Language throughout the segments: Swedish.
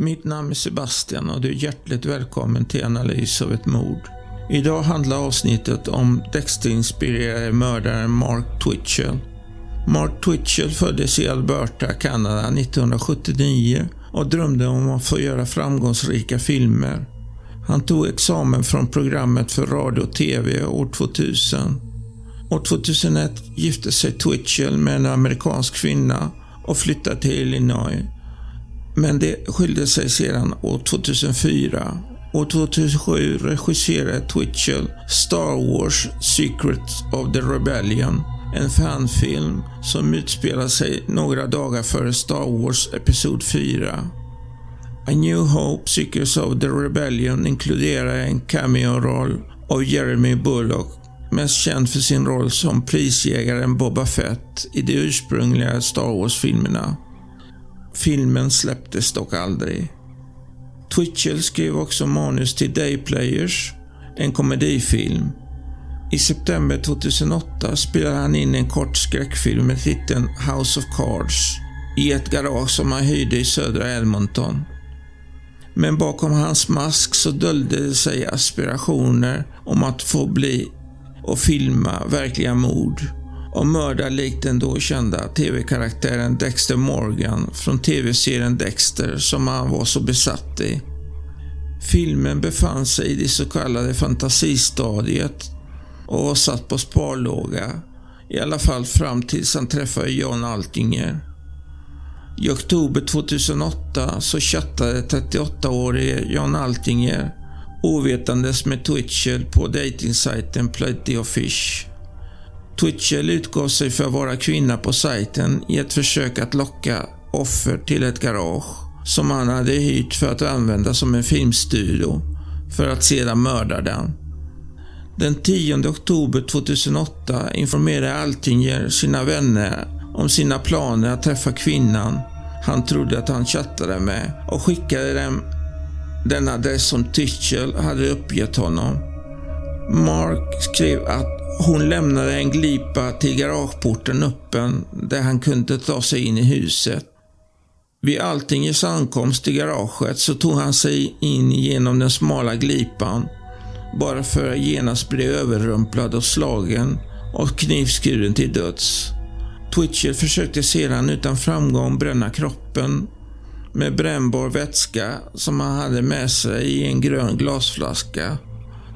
Mitt namn är Sebastian och du är hjärtligt välkommen till analys av ett mord. Idag handlar avsnittet om Dexter-inspirerade mördaren Mark Twitchell. Mark Twitchell föddes i Alberta, Kanada 1979 och drömde om att få göra framgångsrika filmer. Han tog examen från programmet för radio och TV år 2000. År 2001 gifte sig Twitchell med en amerikansk kvinna och flyttade till Illinois men det skilde sig sedan år 2004. År 2007 regisserade Twitchell Star Wars Secrets of the Rebellion. En fanfilm som utspelar sig några dagar före Star Wars Episod 4. A New Hope Secrets of the Rebellion inkluderar en cameo-roll av Jeremy Bullock mest känd för sin roll som prisjägaren Boba Fett i de ursprungliga Star Wars-filmerna. Filmen släpptes dock aldrig. Twitchell skrev också manus till Dayplayers, en komedifilm. I september 2008 spelade han in en kort skräckfilm med titeln House of Cards i ett garage som han hyrde i södra Edmonton. Men bakom hans mask så döljde det sig aspirationer om att få bli och filma verkliga mord och mördar likt den då kända tv-karaktären Dexter Morgan från tv-serien Dexter som han var så besatt i. Filmen befann sig i det så kallade fantasistadiet och var satt på sparlåga. I alla fall fram tills han träffade John Altinger. I oktober 2008 så chattade 38-årige John Altinger ovetandes med Twitchell på dejtingsajten Plenty of Fish. Twitchell utgav sig för att vara kvinna på sajten i ett försök att locka offer till ett garage som han hade hyrt för att använda som en filmstudio för att sedan mörda den. Den 10 oktober 2008 informerade Altinger sina vänner om sina planer att träffa kvinnan han trodde att han chattade med och skickade dem den adress som Twitchell hade uppgett honom. Mark skrev att hon lämnade en glipa till garageporten öppen där han kunde ta sig in i huset. Vid Altingers ankomst till garaget så tog han sig in genom den smala glipan bara för att genast bli överrumplad och slagen och knivskuren till döds. Twitchell försökte sedan utan framgång bränna kroppen med brännbar vätska som han hade med sig i en grön glasflaska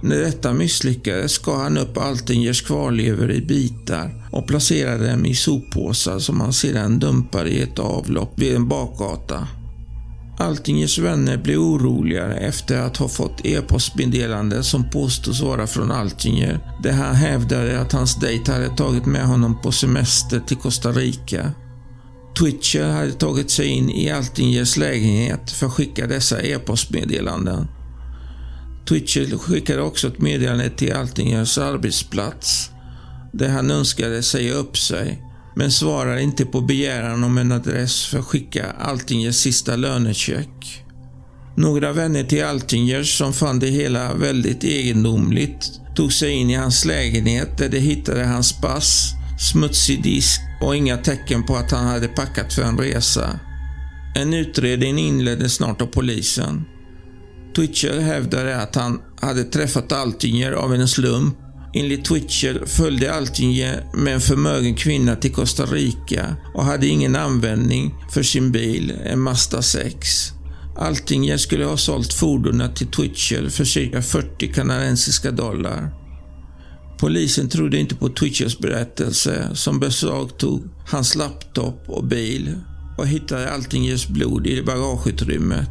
när detta misslyckades skar han upp Altingers kvarlever i bitar och placerade dem i soppåsar som han sedan dumpade i ett avlopp vid en bakgata. Altingers vänner blev oroligare efter att ha fått e-postmeddelande som påstås vara från Altinger, där han hävdade att hans dejt hade tagit med honom på semester till Costa Rica. Twitcher hade tagit sig in i Altingers lägenhet för att skicka dessa e-postmeddelanden. Twitchell skickade också ett meddelande till Altingers arbetsplats där han önskade säga upp sig men svarade inte på begäran om en adress för att skicka Altingers sista lönecheck. Några vänner till Altingers som fann det hela väldigt egendomligt tog sig in i hans lägenhet där de hittade hans pass, smutsig disk och inga tecken på att han hade packat för en resa. En utredning inleddes snart av polisen. Twitchell hävdade att han hade träffat Altinger av en slump. Enligt Twitchell följde Altinger med en förmögen kvinna till Costa Rica och hade ingen användning för sin bil, en Mazda 6. Altinger skulle ha sålt fordonet till Twitchell för cirka 40 kanadensiska dollar. Polisen trodde inte på Twitchells berättelse som beslagtog hans laptop och bil och hittade Altingers blod i bagageutrymmet.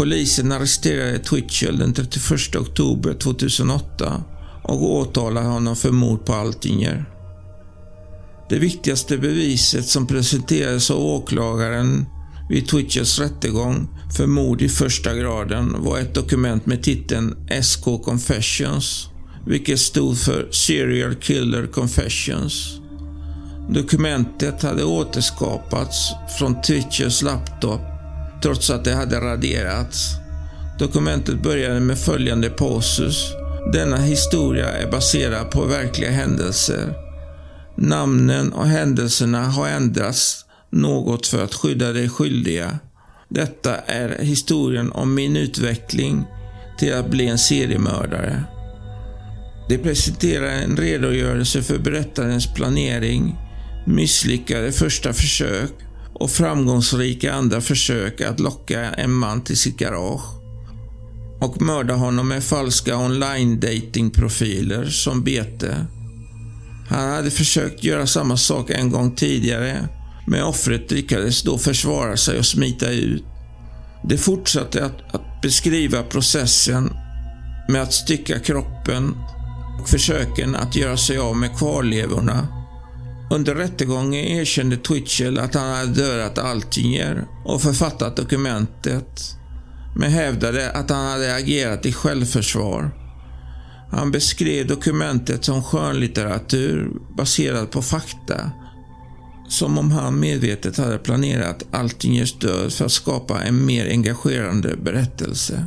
Polisen arresterade Twitchell den 31 oktober 2008 och åtalade honom för mord på Altinger. Det viktigaste beviset som presenterades av åklagaren vid Twitchells rättegång för mord i första graden var ett dokument med titeln SK Confessions, vilket stod för Serial Killer Confessions. Dokumentet hade återskapats från Twitchells laptop trots att det hade raderats. Dokumentet började med följande passus. Denna historia är baserad på verkliga händelser. Namnen och händelserna har ändrats något för att skydda de skyldiga. Detta är historien om min utveckling till att bli en seriemördare. Det presenterar en redogörelse för berättarens planering, misslyckade första försök och framgångsrika andra försök att locka en man till sitt garage och mörda honom med falska online dating profiler som bete. Han hade försökt göra samma sak en gång tidigare, men offret lyckades då försvara sig och smita ut. Det fortsatte att, att beskriva processen med att stycka kroppen och försöken att göra sig av med kvarlevorna. Under rättegången erkände Twitchell att han hade dödat Altinger och författat dokumentet, men hävdade att han hade agerat i självförsvar. Han beskrev dokumentet som skönlitteratur baserad på fakta. Som om han medvetet hade planerat Altingers död för att skapa en mer engagerande berättelse.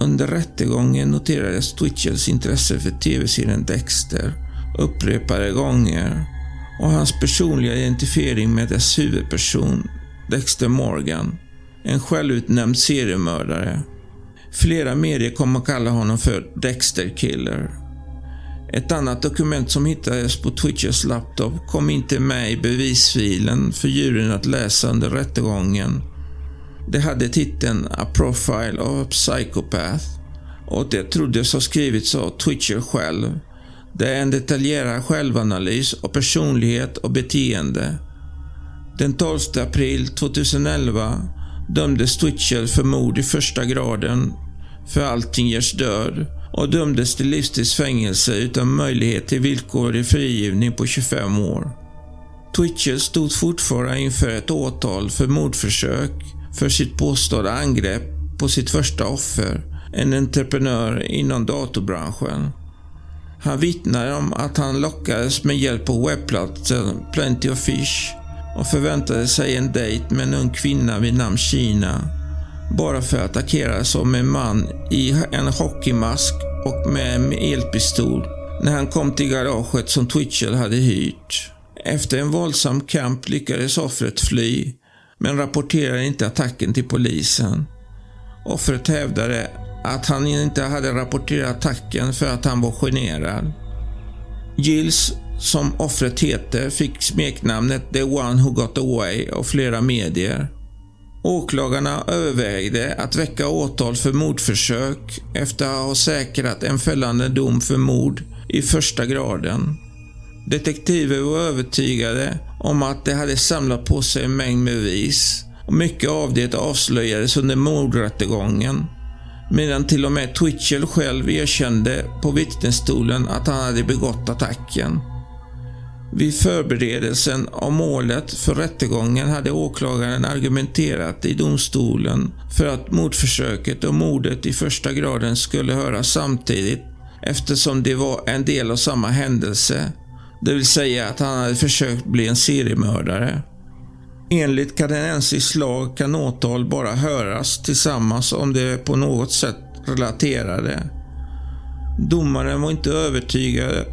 Under rättegången noterades Twitchells intresse för tv-serien Dexter upprepade gånger och hans personliga identifiering med dess huvudperson, Dexter Morgan, en självutnämnd seriemördare. Flera medier kom att kalla honom för Dexter Killer. Ett annat dokument som hittades på Twitchers laptop kom inte med i bevisfilen för juryn att läsa under rättegången det hade titeln A Profile of a Psychopath och det troddes ha skrivits av Twitcher själv. Det är en detaljerad självanalys av personlighet och beteende. Den 12 april 2011 dömdes Twitchell för mord i första graden för Altingers död och dömdes till livstidsfängelse utan möjlighet till villkorlig frigivning på 25 år. Twitchell stod fortfarande inför ett åtal för mordförsök för sitt påstådda angrepp på sitt första offer, en entreprenör inom datorbranschen. Han vittnade om att han lockades med hjälp av webbplatsen Plenty of Fish och förväntade sig en dejt med en ung kvinna vid namn Kina. Bara för att attackeras som en man i en hockeymask och med en elpistol när han kom till garaget som Twitchell hade hyrt. Efter en våldsam kamp lyckades offret fly men rapporterade inte attacken till polisen. Offret hävdade att han inte hade rapporterat attacken för att han var generad. Gills, som offret heter, fick smeknamnet The One Who Got Away av flera medier. Åklagarna övervägde att väcka åtal för mordförsök efter att ha säkrat en fällande dom för mord i första graden. Detektiver var övertygade om att de hade samlat på sig en mängd bevis och mycket av det avslöjades under mordrättegången. Medan till och med Twitchell själv erkände på vittnesstolen att han hade begått attacken. Vid förberedelsen av målet för rättegången hade åklagaren argumenterat i domstolen för att mordförsöket och mordet i första graden skulle höras samtidigt eftersom det var en del av samma händelse det vill säga att han hade försökt bli en seriemördare. Enligt kanadensisk lag kan åtal bara höras tillsammans om de är på något sätt relaterade. Domaren var inte övertygad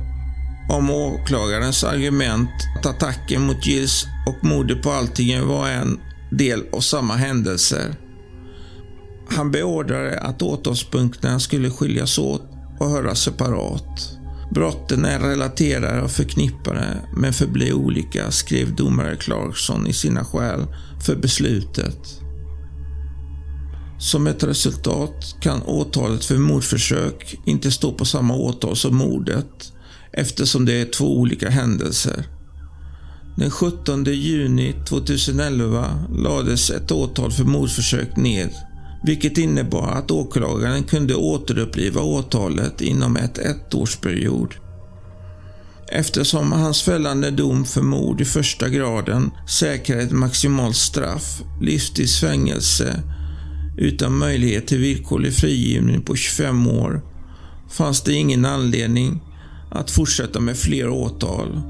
om åklagarens argument att attacken mot Gills och mordet på Altingen var en del av samma händelser. Han beordrade att åtalspunkterna skulle skiljas åt och höras separat. Brotten är relaterade och förknippade men förblir olika, skrev domare Clarkson i sina skäl för beslutet. Som ett resultat kan åtalet för mordförsök inte stå på samma åtal som mordet eftersom det är två olika händelser. Den 17 juni 2011 lades ett åtal för mordförsök ned vilket innebar att åklagaren kunde återuppliva åtalet inom ett ettårsperiod. Eftersom hans fällande dom för mord i första graden säkrar ett maximalt straff, livstids fängelse, utan möjlighet till villkorlig frigivning på 25 år, fanns det ingen anledning att fortsätta med fler åtal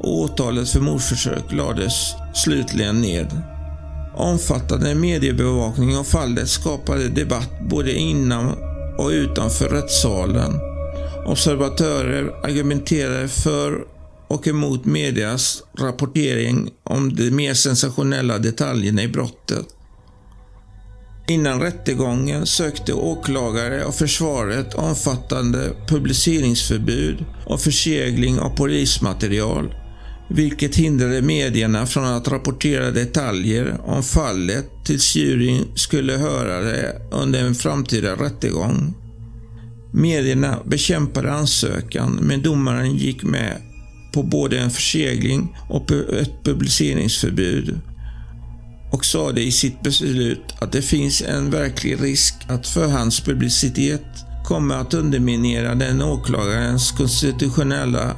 och åtalet för mordförsök lades slutligen ned. Omfattande mediebevakning av fallet skapade debatt både inom och utanför rättssalen. Observatörer argumenterade för och emot medias rapportering om de mer sensationella detaljerna i brottet. Innan rättegången sökte åklagare och försvaret omfattande publiceringsförbud och försegling av polismaterial, vilket hindrade medierna från att rapportera detaljer om fallet tills juryn skulle höra det under en framtida rättegång. Medierna bekämpade ansökan, men domaren gick med på både en försegling och ett publiceringsförbud och sade i sitt beslut att det finns en verklig risk att förhandspublicitet kommer att underminera den åklagarens konstitutionella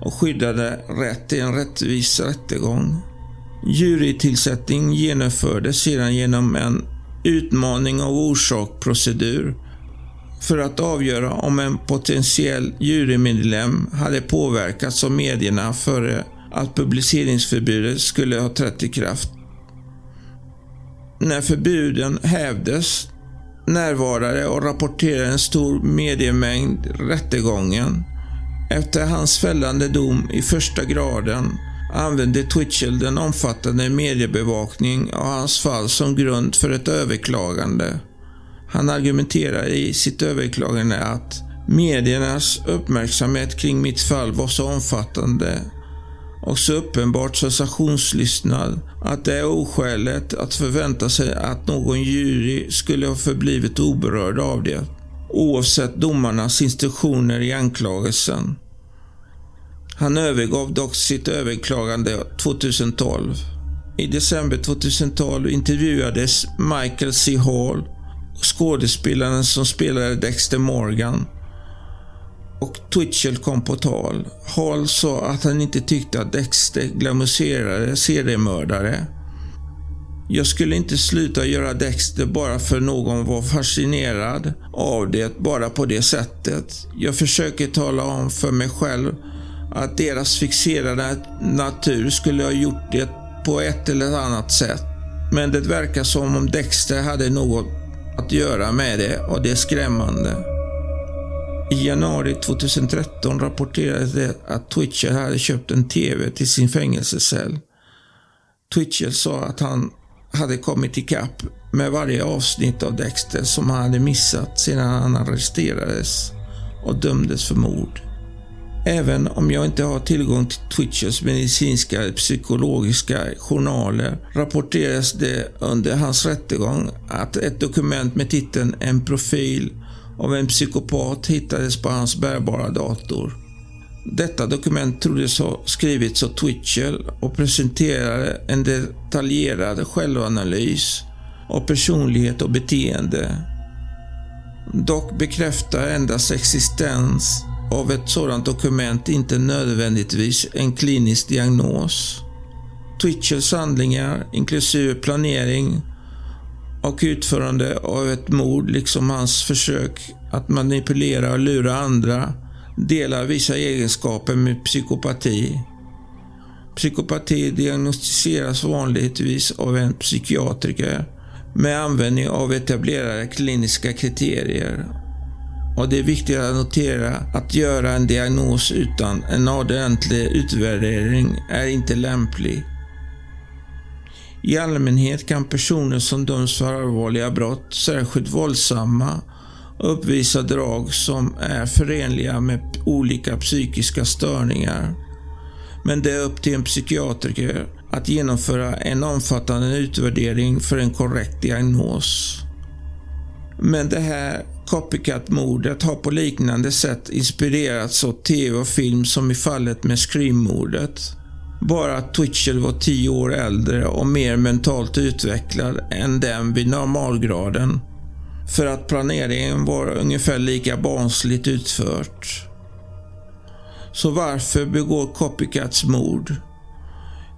och skyddade rätt till en rättvis rättegång. Jurytillsättning genomfördes sedan genom en utmaning av orsakprocedur för att avgöra om en potentiell jurymedlem hade påverkats av medierna före att publiceringsförbudet skulle ha trätt i kraft. När förbuden hävdes närvarade och rapporterade en stor mediemängd rättegången. Efter hans fällande dom i första graden använde Twitchell den omfattande mediebevakning av hans fall som grund för ett överklagande. Han argumenterar i sitt överklagande att mediernas uppmärksamhet kring mitt fall var så omfattande och så uppenbart sensationslystnad att det är oskäligt att förvänta sig att någon jury skulle ha förblivit oberörd av det, oavsett domarnas instruktioner i anklagelsen. Han övergav dock sitt överklagande 2012. I december 2012 intervjuades Michael C. Hall, skådespelaren som spelade Dexter Morgan, och Twitchell kom på tal. Hall sa att han inte tyckte att Dexter glamouriserade seriemördare. Jag skulle inte sluta göra Dexter bara för någon var fascinerad av det bara på det sättet. Jag försöker tala om för mig själv att deras fixerade natur skulle ha gjort det på ett eller annat sätt. Men det verkar som om Dexter hade något att göra med det och det är skrämmande. I januari 2013 rapporterades det att Twitcher hade köpt en TV till sin fängelsecell. Twitcher sa att han hade kommit ikapp med varje avsnitt av Dexter som han hade missat sedan han arresterades och dömdes för mord. Även om jag inte har tillgång till Twitchers medicinska eller psykologiska journaler rapporteras det under hans rättegång att ett dokument med titeln En profil av en psykopat hittades på hans bärbara dator. Detta dokument troddes ha skrivits av Twitchell och presenterade en detaljerad självanalys av personlighet och beteende. Dock bekräftar endast existens av ett sådant dokument inte nödvändigtvis en klinisk diagnos. Twitchells handlingar, inklusive planering och utförande av ett mord, liksom hans försök att manipulera och lura andra, delar vissa egenskaper med psykopati. Psykopati diagnostiseras vanligtvis av en psykiatriker med användning av etablerade kliniska kriterier och det är viktigt att notera att göra en diagnos utan en ordentlig utvärdering är inte lämplig. I allmänhet kan personer som döms för allvarliga brott, särskilt våldsamma, uppvisar drag som är förenliga med olika psykiska störningar. Men det är upp till en psykiatriker att genomföra en omfattande utvärdering för en korrekt diagnos. Men det här Copycat-mordet har på liknande sätt inspirerats av tv och film som i fallet med Scream-mordet. Bara att Twitchell var 10 år äldre och mer mentalt utvecklad än den vid normalgraden. För att planeringen var ungefär lika barnsligt utfört. Så varför begår Copycats mord?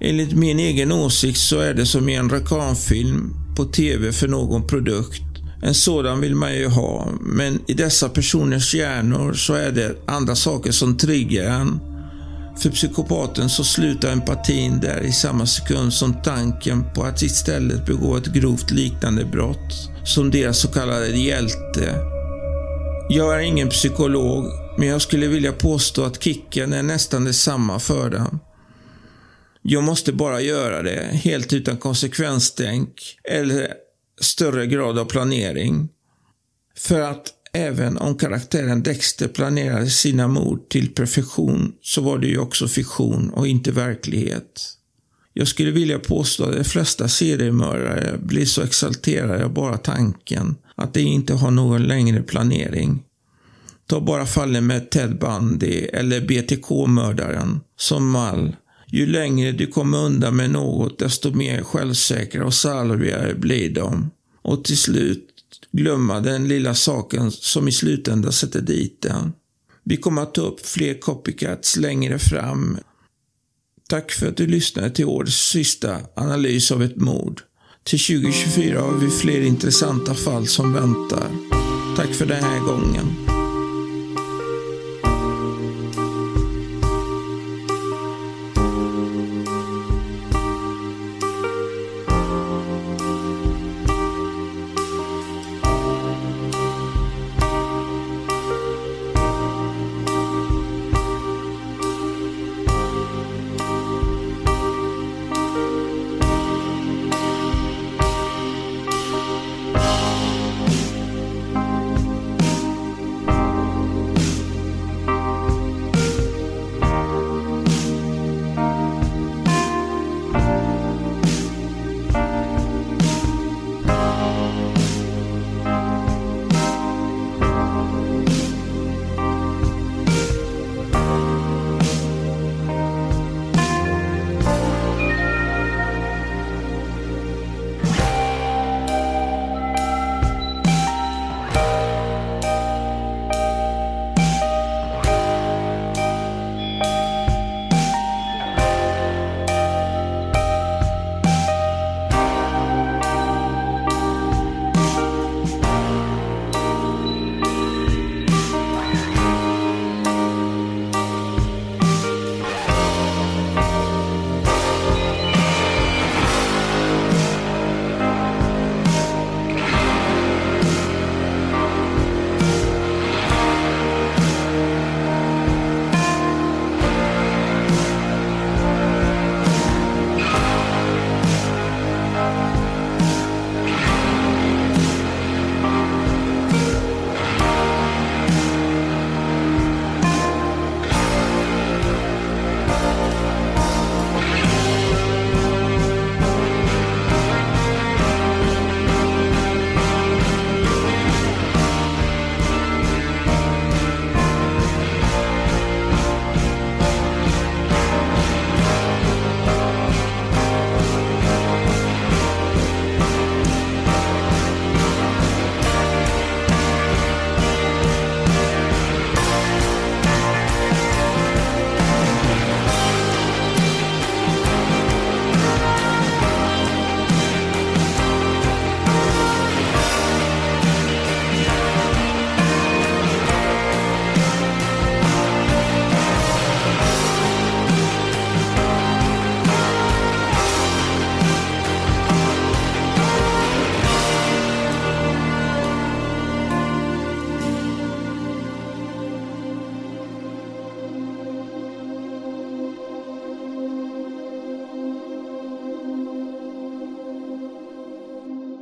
Enligt min egen åsikt så är det som i en reklamfilm på TV för någon produkt. En sådan vill man ju ha, men i dessa personers hjärnor så är det andra saker som triggar en. För psykopaten så slutar empatin där i samma sekund som tanken på att istället begå ett grovt liknande brott som deras så kallade hjälte. Jag är ingen psykolog, men jag skulle vilja påstå att kicken är nästan detsamma för dem. Jag måste bara göra det, helt utan konsekvenstänk eller större grad av planering. För att även om karaktären Dexter planerade sina mord till perfektion så var det ju också fiktion och inte verklighet. Jag skulle vilja påstå att de flesta seriemördare blir så exalterade av bara tanken att de inte har någon längre planering. Ta bara fallen med Ted Bundy eller BTK-mördaren som mall. Ju längre du kommer undan med något, desto mer självsäkra och salvigare blir de. Och till slut glömma den lilla saken som i slutändan sätter dit den. Vi kommer att ta upp fler copycats längre fram. Tack för att du lyssnade till årets sista analys av ett mord. Till 2024 har vi fler intressanta fall som väntar. Tack för den här gången.